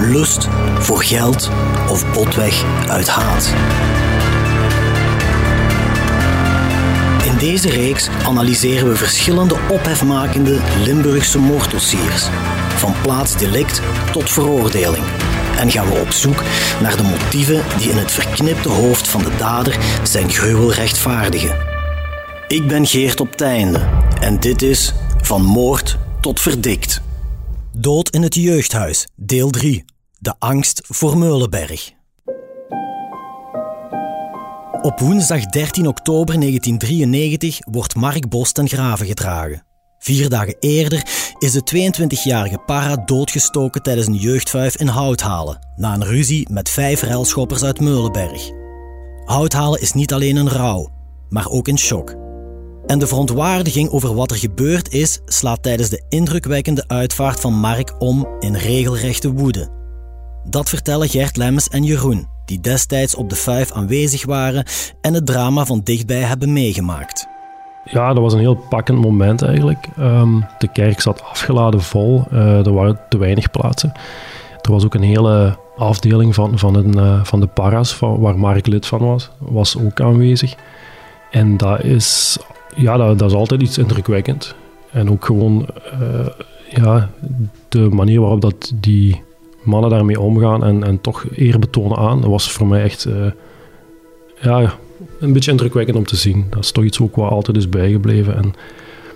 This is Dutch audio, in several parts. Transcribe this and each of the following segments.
lust, voor geld of botweg uit haat. In deze reeks analyseren we verschillende ophefmakende Limburgse moorddossiers, van plaatsdelict tot veroordeling. En gaan we op zoek naar de motieven die in het verknipte hoofd van de dader zijn gruwel rechtvaardigen. Ik ben Geert op Teinde en dit is Van Moord tot Verdikt. Dood in het jeugdhuis, deel 3. De angst voor Meulenberg. Op woensdag 13 oktober 1993 wordt Mark Bos ten graven gedragen. Vier dagen eerder is de 22-jarige para doodgestoken tijdens een jeugdvuif in Houthalen, na een ruzie met vijf ruilschoppers uit Meulenberg. Houthalen is niet alleen een rouw, maar ook in shock. En de verontwaardiging over wat er gebeurd is, slaat tijdens de indrukwekkende uitvaart van Mark om in regelrechte woede. Dat vertellen Gert Lemmens en Jeroen, die destijds op de vijf aanwezig waren en het drama van dichtbij hebben meegemaakt. Ja, dat was een heel pakkend moment eigenlijk. Ehm, de kerk zat afgeladen vol, uh, er waren te weinig plaatsen. Er was ook een hele afdeling van, van, een, uh, van de paras, waar Mark lid van was, was ook aanwezig. En dat is, ja, dat, is altijd iets indrukwekkend. En ook gewoon uh, ja, de manier waarop dat die mannen daarmee omgaan en, en toch eer betonen aan, dat was voor mij echt ja, een beetje indrukwekkend om te zien. Dat is toch iets ook wat altijd is bijgebleven. En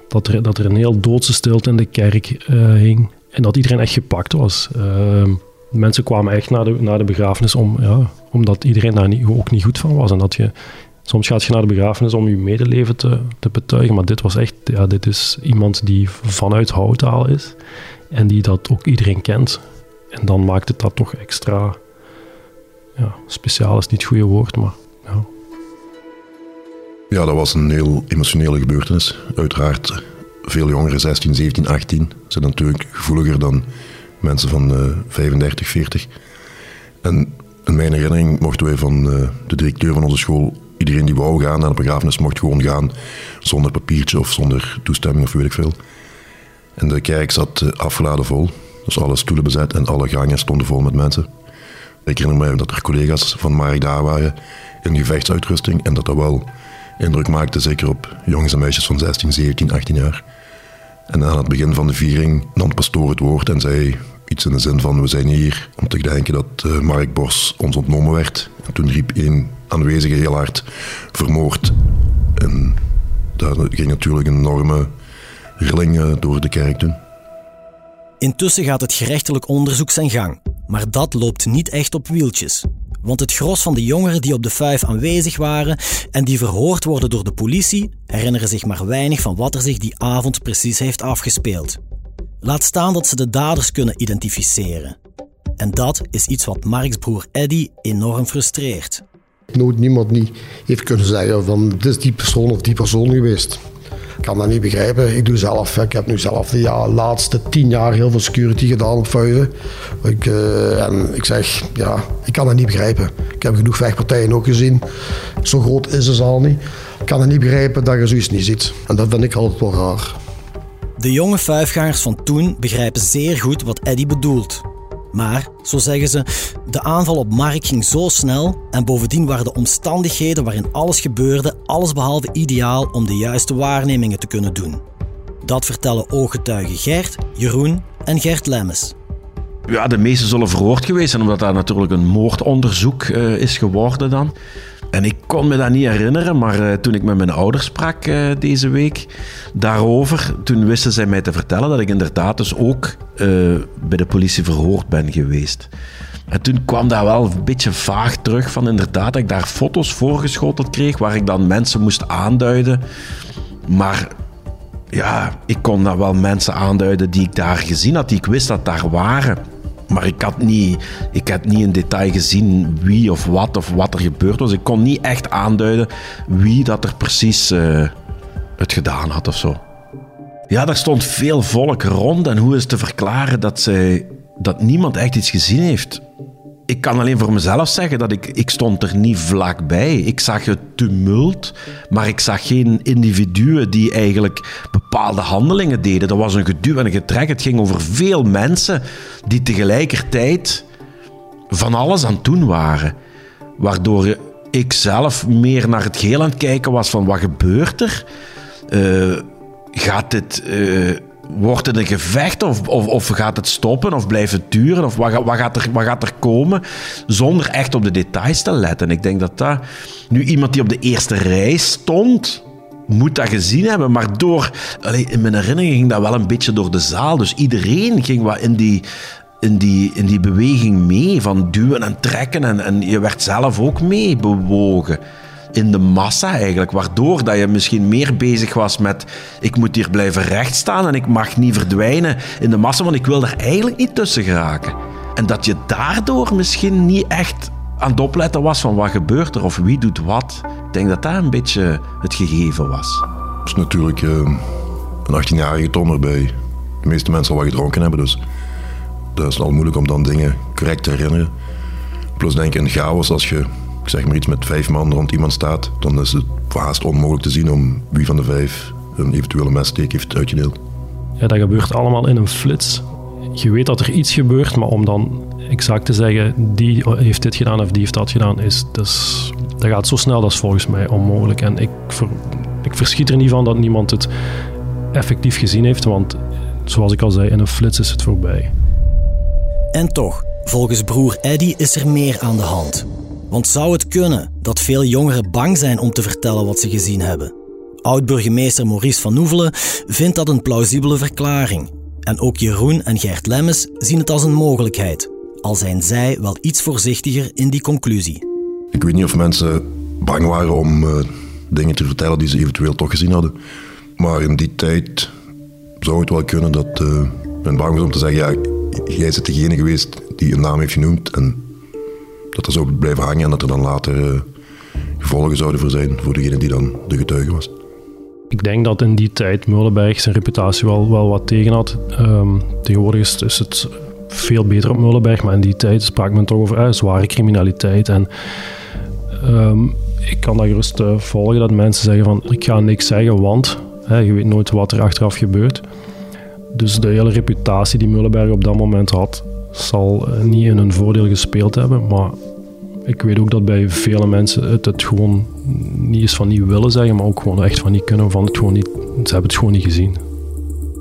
dat er, dat er een heel doodse stilte in de kerk uh, hing. En dat iedereen echt gepakt was. Uh, mensen kwamen echt naar de, naar de begrafenis om, ja, omdat iedereen daar niet, ook niet goed van was. En dat je, soms gaat je naar de begrafenis om je medeleven te, te betuigen. Maar dit was echt, ja, dit is iemand die vanuit Houtaal is. En die dat ook iedereen kent. En dan maakt het dat toch extra ja, speciaal, is niet het goede woord, maar ja. Ja, dat was een heel emotionele gebeurtenis. Uiteraard, veel jongeren, 16, 17, 18, zijn natuurlijk gevoeliger dan mensen van uh, 35, 40. En in mijn herinnering mochten wij van uh, de directeur van onze school, iedereen die wou gaan naar de begrafenis, mocht gewoon gaan zonder papiertje of zonder toestemming of weet ik veel. En de kerk zat uh, afgeladen vol, dus alle stoelen bezet en alle gangen stonden vol met mensen. Ik herinner me dat er collega's van Mark daar waren in gevechtsuitrusting en dat dat wel indruk maakte, zeker op jongens en meisjes van 16, 17, 18 jaar. En aan het begin van de viering nam de pastoor het woord en zei iets in de zin van: We zijn hier om te denken dat uh, Mark Bos ons ontnomen werd. En toen riep één aanwezige heel hard: Vermoord. En daar ging natuurlijk een enorme rilling uh, door de kerk toen. Intussen gaat het gerechtelijk onderzoek zijn gang, maar dat loopt niet echt op wieltjes. Want het gros van de jongeren die op de vijf aanwezig waren en die verhoord worden door de politie, herinneren zich maar weinig van wat er zich die avond precies heeft afgespeeld. Laat staan dat ze de daders kunnen identificeren. En dat is iets wat Marks broer Eddy enorm frustreert. Nooit niemand niet heeft kunnen zeggen van dit is die persoon of die persoon geweest. Ik kan dat niet begrijpen. Ik doe zelf. Ik heb nu zelf de ja, laatste tien jaar heel veel security gedaan op vuiven. Ik, uh, en ik zeg, ja, ik kan dat niet begrijpen. Ik heb genoeg vechtpartijen ook gezien. Zo groot is het al niet. Ik kan het niet begrijpen dat je zoiets niet ziet. En dat vind ik altijd wel raar. De jonge vijfgangers van toen begrijpen zeer goed wat Eddy bedoelt. Maar, zo zeggen ze, de aanval op Mark ging zo snel en bovendien waren de omstandigheden waarin alles gebeurde allesbehalve ideaal om de juiste waarnemingen te kunnen doen. Dat vertellen ooggetuigen Gert, Jeroen en Gert Lemmes. Ja, de meesten zullen verhoord geweest zijn, omdat dat natuurlijk een moordonderzoek uh, is geworden dan. En ik kon me dat niet herinneren, maar uh, toen ik met mijn ouders sprak uh, deze week daarover, toen wisten zij mij te vertellen dat ik inderdaad dus ook uh, bij de politie verhoord ben geweest. En toen kwam dat wel een beetje vaag terug van inderdaad dat ik daar foto's voorgeschoteld kreeg waar ik dan mensen moest aanduiden. Maar ja, ik kon dat wel mensen aanduiden die ik daar gezien had, die ik wist dat daar waren. Maar ik had, niet, ik had niet in detail gezien wie of wat of wat er gebeurd was. Ik kon niet echt aanduiden wie dat er precies uh, het gedaan had of zo. Ja, daar stond veel volk rond. En hoe is te verklaren dat, zij, dat niemand echt iets gezien heeft? Ik kan alleen voor mezelf zeggen dat ik, ik stond er niet vlakbij. Ik zag het tumult, maar ik zag geen individuen die eigenlijk bepaalde handelingen deden. Dat was een geduw en een getrek. Het ging over veel mensen die tegelijkertijd van alles aan het doen waren. Waardoor ik zelf meer naar het geheel aan het kijken was van wat gebeurt er? Uh, gaat dit... Uh, Wordt het een gevecht of, of, of, gaat het stoppen of blijft het duren? Of wat, wat, gaat er, wat gaat er komen? Zonder echt op de details te letten. Ik denk dat dat... Nu, iemand die op de eerste rij stond, moet dat gezien hebben. Maar door... Allee, in mijn herinnering ging dat wel een beetje door de zaal. Dus iedereen ging wat in die... In die, in die beweging mee, van duwen en trekken. En, en je werd zelf ook mee bewogen in de massa eigenlijk. Waardoor dat je misschien meer bezig was met ik moet hier blijven rechtstaan en ik mag niet verdwijnen in de massa, want ik wil er eigenlijk niet tussen geraken. En dat je daardoor misschien niet echt aan het opletten was van wat gebeurt er of wie doet wat. Ik denk dat dat een beetje het gegeven was. Het is natuurlijk uh, een 18-jarige ton erbij. De meeste mensen al wat gedronken hebben, dus dat is al moeilijk om dan dingen correct te herinneren. Plus denk ik in chaos als je zeg maar iets met vijf man rond iemand staat, dan is het haast onmogelijk te zien om wie van de vijf een eventuele messteek heeft uitgedeeld. Ja, dat gebeurt allemaal in een flits. Je weet dat er iets gebeurt, maar om dan exact te zeggen, die heeft dit gedaan of die heeft dat gedaan, is, dus, dat gaat zo snel, dat is volgens mij onmogelijk. En ik, ik verschiet er niet van dat niemand het effectief gezien heeft, want zoals ik al zei, in een flits is het voorbij. En toch, volgens broer Eddy is er meer aan de hand. Want zou het kunnen dat veel jongeren bang zijn om te vertellen wat ze gezien hebben? Oud-burgemeester Maurice van Oevelen vindt dat een plausibele verklaring. En ook Jeroen en Gert Lemmes zien het als een mogelijkheid, al zijn zij wel iets voorzichtiger in die conclusie. Ik weet niet of mensen bang waren om uh, dingen te vertellen die ze eventueel toch gezien hadden. Maar in die tijd zou het wel kunnen dat uh, men bang was om te zeggen: ja, jij bent degene geweest die een naam heeft genoemd en dat dat zou blijven hangen en dat er dan later uh, gevolgen zouden voor zijn voor degene die dan de getuige was. Ik denk dat in die tijd Meulenberg zijn reputatie wel, wel wat tegen had. Um, tegenwoordig is, het veel beter op Meulenberg, maar in die tijd sprak men toch over uh, zware criminaliteit. En um, ik kan dat gerust uh, volgen dat mensen zeggen van ik ga niks zeggen, want je weet nooit wat er achteraf gebeurt. Dus de hele reputatie die Meulenberg op dat moment had, zal eh, niet in hun voordeel gespeeld hebben. Maar ik weet ook dat bij vele mensen het, het gewoon niet is van niet willen zeggen, maar ook gewoon echt van niet kunnen, van het gewoon niet, ze hebben het gewoon niet gezien.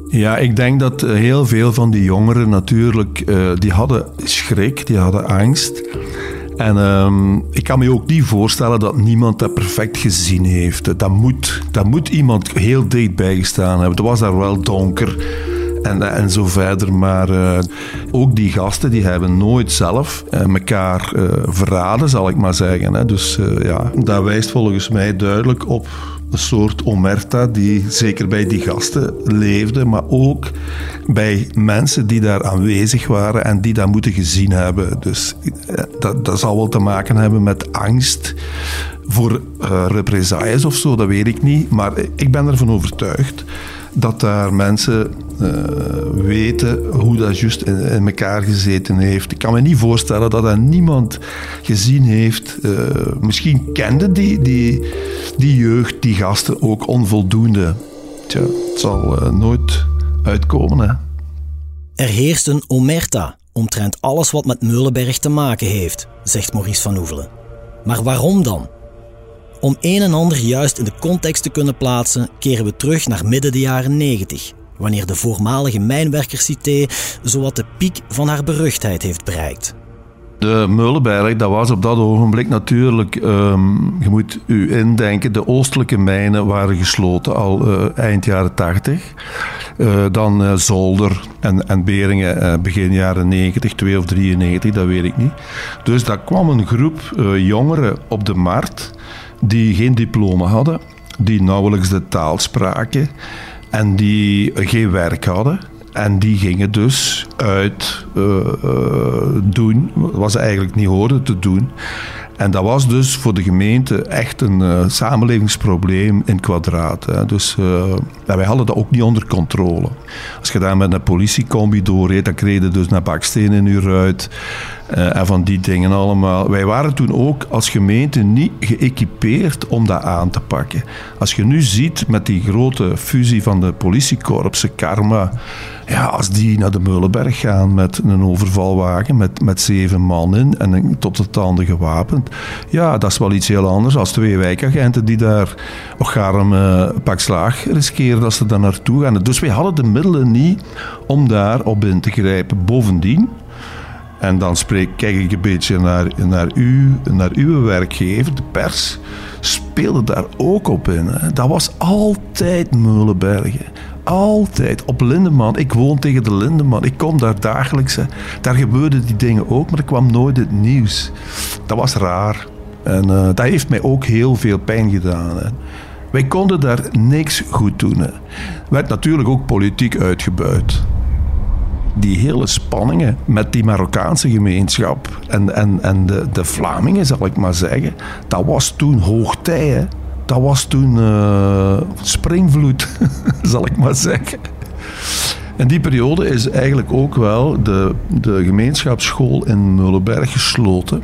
Ja, ik denk dat eh, heel veel van die jongeren natuurlijk, uh, die hadden schrik, die hadden angst. En um, ik kan me ook niet voorstellen dat niemand dat perfect gezien heeft. Dat moet, dat moet iemand heel dichtbij gestaan hebben. Het was daar wel donker en, en zo verder. Maar uh, ook die gasten die hebben nooit zelf uh, elkaar uh, verraden, zal ik maar zeggen. Hè. Dus ja, dat wijst volgens mij duidelijk op een soort omerta die zeker bij die gasten leefde, maar ook bij mensen die daar aanwezig waren en die dat moeten gezien hebben. Dus dat, dat zal wel te maken hebben met angst voor represailles of zo, dat weet ik niet. Maar ik ben ervan overtuigd dat daar mensen uh, weten hoe dat juist in, elkaar gezeten heeft. Ik kan me niet voorstellen dat er niemand gezien heeft. Uh, misschien kende die, die, die jeugd, die gasten ook onvoldoende. Tja, het zal uh, nooit uitkomen. Hè. Er heerst een omerta omtrent alles wat met Meulenberg te maken heeft, zegt Maurice van Oevelen. Maar waarom dan? Om een en ander juist in de context te kunnen plaatsen, keren we terug naar midden de jaren 90, wanneer de voormalige mijnwerkerscité zowat de piek van haar beruchtheid heeft bereikt. De Meulenberg, dat was op dat ogenblik natuurlijk, um, je moet u indenken, de oostelijke mijnen waren gesloten al uh, eind jaren 80. Uh, dan uh, Zolder en, en Beringen begin jaren 90, 2 of 93, dat weet ik niet. Dus daar kwam een groep jongeren op de markt die geen diploma hadden, die nauwelijks de taal spraken en die geen werk hadden. En die gingen dus uit uh, uh, doen wat ze eigenlijk niet hoorden te doen. En dat was dus voor de gemeente echt een uh, samenlevingsprobleem in kwadraat. Hè. Dus wij hadden dat ook niet onder controle. Als je daar met een politiecombi doorreed, dan kreeg je dus naar bakstenen in je ruit. Uh, en van die dingen allemaal. Wij waren toen ook als gemeente niet geëquipeerd om dat aan te pakken. Als je nu ziet met die grote fusie van de politiekorpsen, Karma, ja, als die naar de Meulenberg gaan met een overvalwagen met, met zeven man in en tot de tanden gewapend, ja, dat is wel iets heel anders als twee wijkagenten die daar een uh, pak slaag riskeren als ze daar naartoe gaan. Dus wij hadden de middelen niet om daar op in te grijpen. Bovendien, en dan spreek, kijk ik een beetje naar, naar, u, naar uw werkgever, de pers, speelde daar ook op in. Dat was altijd Meulenbergen. Altijd. Op Lindeman. Ik woon tegen de Lindeman. Ik kom daar dagelijks. Daar gebeurden die dingen ook, maar er kwam nooit het nieuws. Dat was raar. En uh, dat heeft mij ook heel veel pijn gedaan. Wij konden daar niks goed doen. Hè. Werd natuurlijk ook politiek uitgebuit die hele spanningen met die Marokkaanse gemeenschap en, en, en de, de Vlamingen, zal ik maar zeggen, dat was toen hoogtij. Hè. Dat was toen uh, springvloed, zal ik maar zeggen. In die periode is eigenlijk ook wel de, de gemeenschapsschool in Mullenberg gesloten.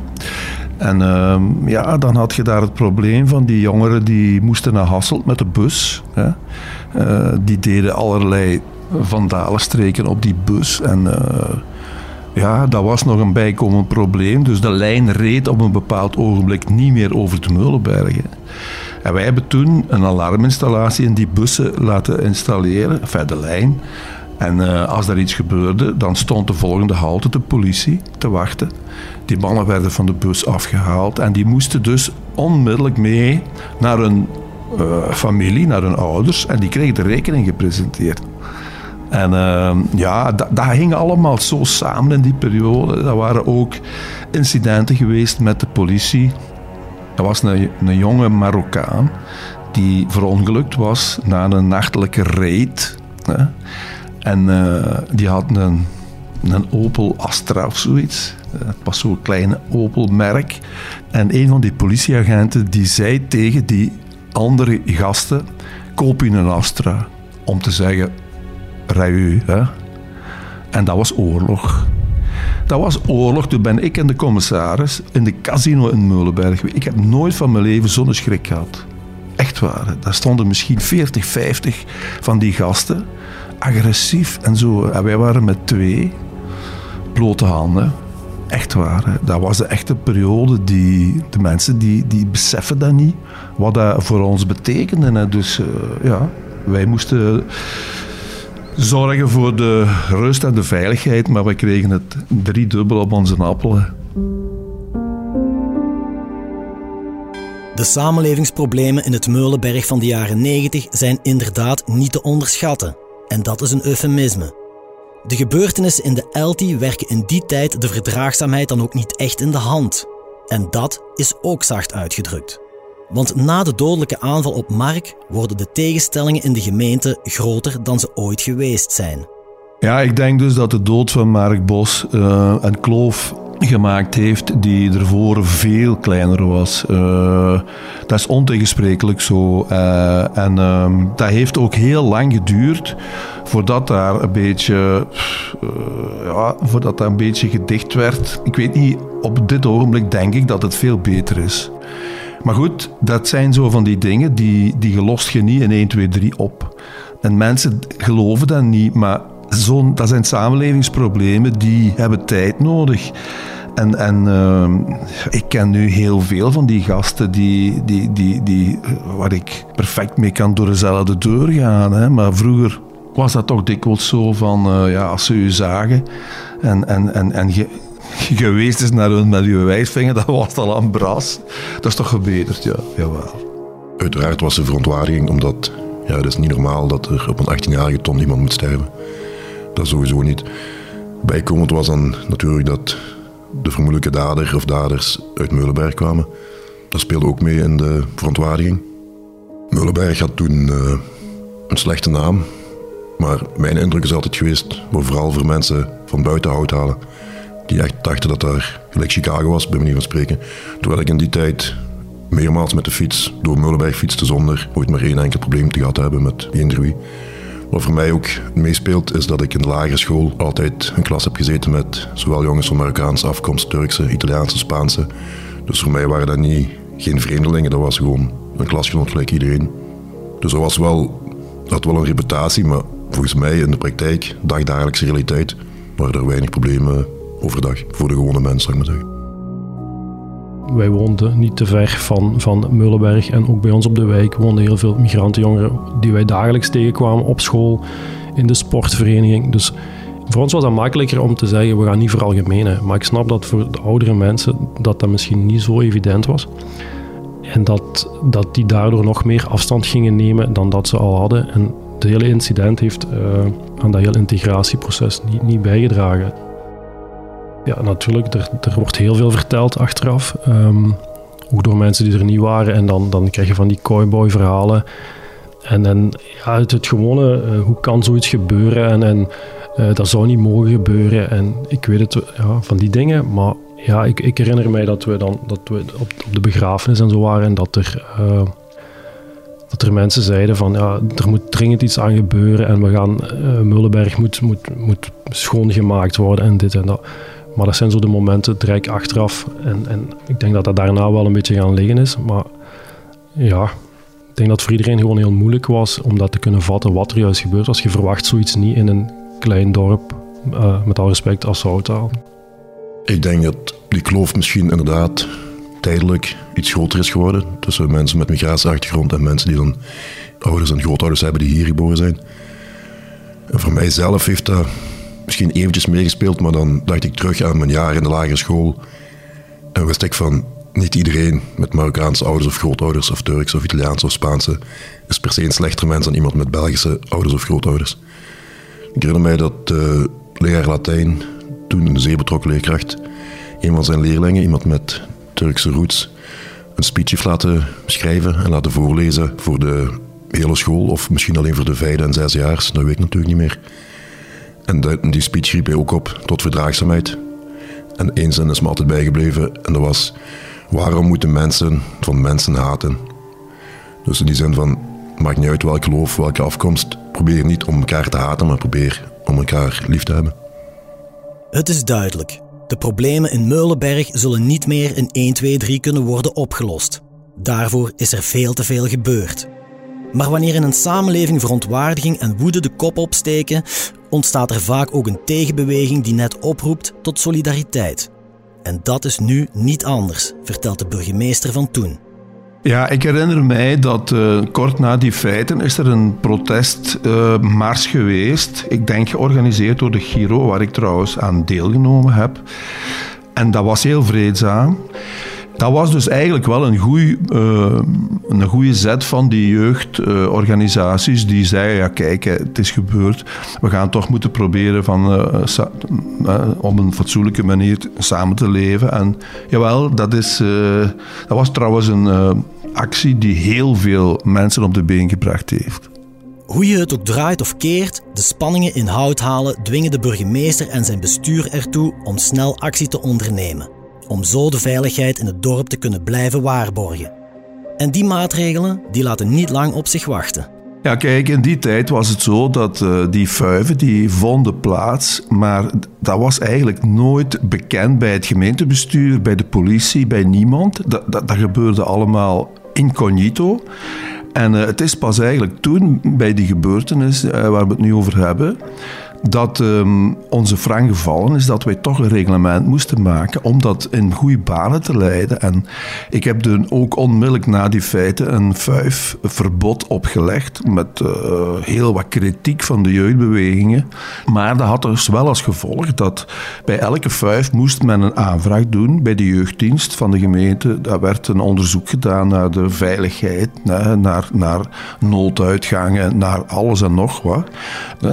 En uh, ja, dan had je daar het probleem van die jongeren die moesten naar Hasselt met de bus. Hè. Uh, die deden allerlei vandalenstreken op die bus. En uh, ja, dat was nog een bijkomend probleem. Dus de lijn reed op een bepaald ogenblik niet meer over de Meulenbergen. En wij hebben toen een alarminstallatie in die bussen laten installeren, de lijn. En uh, als er iets gebeurde, dan stond de volgende halte de politie te wachten. Die mannen werden van de bus afgehaald en die moesten dus onmiddellijk mee naar hun uh, familie, naar hun ouders. En die kregen de rekening gepresenteerd. En uh, ja, dat, dat hing allemaal zo samen in die periode. Er waren ook incidenten geweest met de politie. Er was een, een jonge Marokkaan die verongelukt was na een nachtelijke raid. Hè. En uh, die had een, een Opel Astra of zoiets. Het was zo'n kleine Opel-merk. En een van die politieagenten die zei tegen die andere gasten: koop je een Astra. Om te zeggen, Hè? En dat was oorlog. Dat was oorlog. Toen ben ik en de commissaris in de casino in Meulenberg. Ik heb nooit van mijn leven zo'n schrik gehad. Echt waar. Daar stonden misschien 40, 50 van die gasten. Agressief en zo. En wij waren met twee blote handen. Echt waar. Dat was de echte periode die de mensen die, die beseffen dat niet. Wat dat voor ons betekende. Dus uh, ja, wij moesten zorgen voor de rust en de veiligheid, maar we kregen het driedubbel op onze appelen. De samenlevingsproblemen in het Meulenberg van de jaren 90 zijn inderdaad niet te onderschatten. En dat is een eufemisme. De gebeurtenissen in de LT werken in die tijd de verdraagzaamheid dan ook niet echt in de hand. En dat is ook zacht uitgedrukt. Want na de dodelijke aanval op Mark worden de tegenstellingen in de gemeente groter dan ze ooit geweest zijn. Ja, ik denk dus dat de dood van Mark Bos uh, een kloof gemaakt heeft die ervoor veel kleiner was. Uh, dat is ontegensprekelijk zo. Uh, en uh, dat heeft ook heel lang geduurd voordat daar een beetje, ja, voordat dat een beetje gedicht werd. Ik weet niet, op dit ogenblik denk ik dat het veel beter is. Maar goed, dat zijn zo van die dingen die, die gelost je niet in 1, 2, 3 op. En mensen geloven dat niet, maar zo, dat zijn samenlevingsproblemen die hebben tijd nodig. En, en uh, ik ken nu heel veel van die gasten die, die, die, die, waar ik perfect mee kan door dezelfde deur gaan. Hè. Maar vroeger was dat toch dikwijls zo van, uh, ja, als ze u zagen en, en, en, en je, geweest is naar hun met uw wijsvinger, dat was al aan bras. Dat is toch gebeterd, ja. Jawel. Uiteraard was er verontwaardiging, omdat ja, het is niet normaal dat er op een 18-jarige ton iemand moet sterven. Dat sowieso niet. Bijkomend was dan natuurlijk dat de vermoedelijke dader of daders uit Meulenberg kwamen. Dat speelde ook mee in de verontwaardiging. Meulenberg had toen uh, een slechte naam. Maar mijn indruk is altijd geweest, vooral voor mensen van buiten hout halen, die echt dachten dat daar gelijk Chicago was, bij manier van spreken. Terwijl ik in die tijd meermaals met de fiets door Mullenberg fietste zonder ooit maar één enkel probleem te gehad hebben met eender wie. Wat voor mij ook meespeelt, is dat ik in de lagere school altijd een klas heb gezeten met zowel jongens van Marokkaanse afkomst, Turkse, Italiaanse, Spaanse. Dus voor mij waren dat niet, geen vreemdelingen, dat was gewoon een klasgenoot gelijk iedereen. Dus dat was wel, had wel een reputatie, maar volgens mij in de praktijk, dagdagelijkse realiteit, waren er weinig problemen overdag voor de gewone mens, maar. Wij woonden niet te ver van, van Mullenberg en ook bij ons op de wijk woonden heel veel migrantenjongeren die wij dagelijks tegenkwamen op school, in de sportvereniging. Dus voor ons was dat makkelijker om te zeggen, we gaan niet veralgemenen. Maar ik snap dat voor de oudere mensen dat dat misschien niet zo evident was. En dat, dat die daardoor nog meer afstand gingen nemen dan dat ze al hadden. En het hele incident heeft uh, aan dat hele integratieproces niet, niet bijgedragen. Ja, natuurlijk, er, er wordt heel veel verteld achteraf. Um, ook door mensen die er niet waren. En dan, dan krijg je van die cowboy-verhalen. En, en ja, het, gewone, uh, hoe kan zoiets gebeuren? En, en uh, dat zou niet mogen gebeuren. En ik weet het, ja, van die dingen. Maar ja, ik, ik herinner mij dat we, dan, dat we op, op de begrafenis en zo waren. En dat er, uh, dat er mensen zeiden van ja, er moet dringend iets aan gebeuren. En we gaan, Mullenberg moet, moet, moet schoongemaakt worden en dit en dat. Maar dat zijn zo de momenten direct achteraf. En, en ik denk dat dat daarna wel een beetje gaan liggen is. Maar ja, ik denk dat het voor iedereen gewoon heel moeilijk was om dat te kunnen vatten wat er juist gebeurt. Als je verwacht zoiets niet in een klein dorp, uh, met al respect, als Zoutaal. Ik denk dat die kloof misschien inderdaad tijdelijk iets groter is geworden tussen mensen met migratieachtergrond en mensen die dan ouders en grootouders hebben die hier geboren zijn. En voor mijzelf heeft dat misschien eventjes meegespeeld, maar dan dacht ik terug aan mijn jaar in de lagere school. En wist ik van, niet iedereen met Marokkaanse ouders of grootouders of Turks of Italiaanse of Spaanse is per se een slechter mens dan iemand met Belgische ouders of grootouders. Ik herinner mij dat de leraar Latijn, toen een zeer betrokken leerkracht, een van zijn leerlingen, iemand met Turkse roots, een speech heeft laten schrijven en laten voorlezen voor de hele school, of misschien alleen voor de vijfde en zesdejaars, dat weet ik natuurlijk niet meer. En die speech riep hij ook op tot verdraagzaamheid. En één zin is me altijd bijgebleven en dat was: waarom moeten mensen van mensen haten? Dus in die zin van: maakt niet uit welk geloof, welke afkomst, probeer niet om elkaar te haten, maar probeer om elkaar lief te hebben. Het is duidelijk. De problemen in Meulenberg zullen niet meer in 1, 2, 3 kunnen worden opgelost. Daarvoor is er veel te veel gebeurd. Maar wanneer in een samenleving verontwaardiging en woede de kop opsteken, ontstaat er vaak ook een tegenbeweging die net oproept tot solidariteit. En dat is nu niet anders, vertelt de burgemeester van toen. Ja, ik herinner mij dat uh, kort na die feiten is er een protestmars uh, geweest. Ik denk georganiseerd door de Giro, waar ik trouwens aan deelgenomen heb. En dat was heel vreedzaam. Dat was dus eigenlijk wel een goede uh, een goede zet van die jeugdorganisaties die zeiden, ja kijk, het is gebeurd. We gaan toch moeten proberen van, uh, op een fatsoenlijke manier samen te leven. En jawel, dat, is, dat was trouwens een actie die heel veel mensen op de been gebracht heeft. Hoe je het ook draait of keert, de spanningen in hout halen dwingen de burgemeester en zijn bestuur ertoe om snel actie te ondernemen om zo de veiligheid in het dorp te kunnen blijven waarborgen. En die maatregelen die laten niet lang op zich wachten. Ja, kijk, in die tijd was het zo dat uh, die fuiven die vonden plaats, maar dat was eigenlijk nooit bekend bij het gemeentebestuur, bij de politie, bij niemand. Dat, dat, dat gebeurde allemaal incognito. En uh, het is pas eigenlijk toen, bij die gebeurtenis uh, waar we het nu over hebben, dat um, onze frank gevallen is dat wij toch een reglement moesten maken om dat in goede banen te leiden. En ik heb er ook onmiddellijk na die feiten een verbod opgelegd met uh, heel wat kritiek van de jeugdbewegingen. Maar dat had dus wel als gevolg dat bij elke vijf moest men een aanvraag doen bij de jeugddienst van de gemeente. Daar werd een onderzoek gedaan naar de veiligheid, naar, naar nooduitgangen, naar alles en nog wat.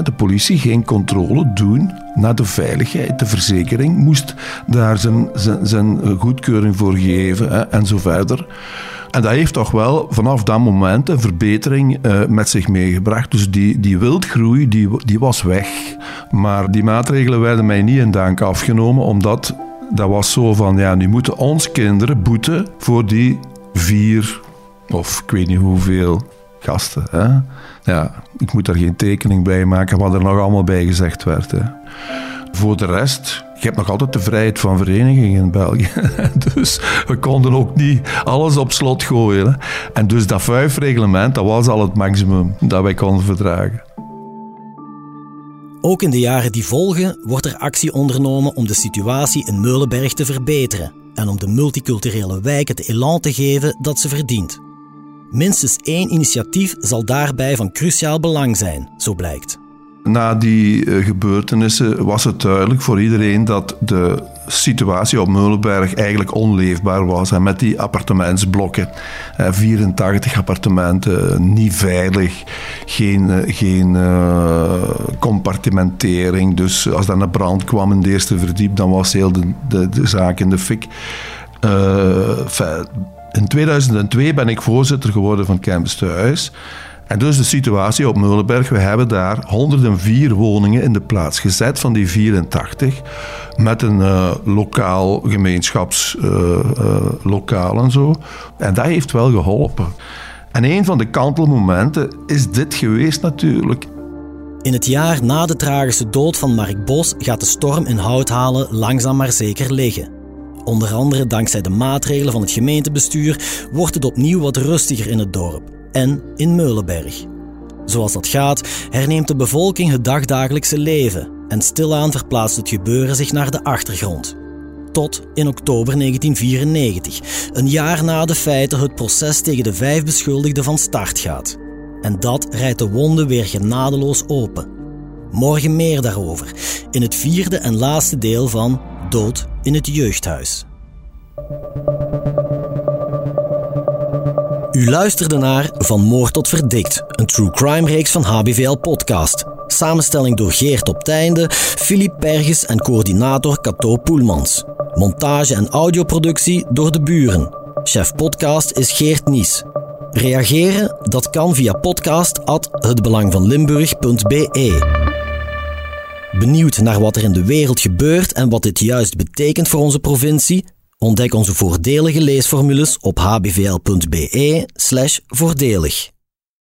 De politie ging controle doen naar de veiligheid. De verzekering moest daar zijn, zijn, goedkeuring voor geven hè, en zo verder. En dat heeft toch wel vanaf dat moment een verbetering uh, met zich meegebracht. Dus die, die wildgroei die, die was weg. Maar die maatregelen werden mij niet in dank afgenomen, omdat dat was zo van, ja, nu moeten ons kinderen boeten voor die vier of ik weet niet hoeveel gasten. Hè? Ja, ik moet daar geen tekening bij maken wat er nog allemaal bij gezegd werd. Hè. Voor de rest, je hebt nog altijd de vrijheid van vereniging in België. dus we konden ook niet alles op slot gooien. En dus dat reglement, dat was al het maximum dat wij konden verdragen. Ook in de jaren die volgen wordt er actie ondernomen om de situatie in Meulenberg te verbeteren en om de multiculturele wijk het elan te geven dat ze verdient. Minstens één initiatief zal daarbij van cruciaal belang zijn, zo blijkt. Na die eh, gebeurtenissen was het duidelijk voor iedereen dat de situatie op Meulenberg eigenlijk onleefbaar was. En met die appartementsblokken, 84 appartementen, niet veilig, geen, eh, geen compartimentering. Dus als er een brand kwam in de eerste verdiep, dan was heel de, de, zaak in de fik. In 2002 ben ik voorzitter geworden van Campus Thuis. En dus de situatie op Meulenberg, we hebben daar 104 woningen in de plaats gezet van die 84, met een uh, lokaal gemeenschapslokaal uh, en zo. En dat heeft wel geholpen. En een van de kantelmomenten is dit geweest natuurlijk. In het jaar na de tragische dood van Mark Bos gaat de storm in Houthalen langzaam maar zeker liggen. Onder andere dankzij de maatregelen van het gemeentebestuur wordt het opnieuw wat rustiger in het dorp en in Meulenberg. Zoals dat gaat, herneemt de bevolking het dagdagelijkse leven en stilaan verplaatst het gebeuren zich naar de achtergrond. Tot in oktober 1994, een jaar na de feiten het proces tegen de vijf beschuldigden van start gaat. En dat rijdt de wonden weer genadeloos open. Morgen meer daarover, in het vierde en laatste deel van Dood in het jeugdhuis. U luisterde naar Van Moord tot Verdikt, een true crime reeks van HBVL Podcast. Samenstelling door Geert op Teinde, Filip Perges en coördinator Cato Poelmans. Montage en audioprodactie door de buren. Chef podcast is Geert Nies. Reageren? Dat kan via podcast@hetbelangvanlimburg.be. Benieuwd naar wat er in de wereld gebeurt en wat dit juist betekent voor onze provincie? Ontdek onze voordelige leesformules op hbvl.be/voordelig.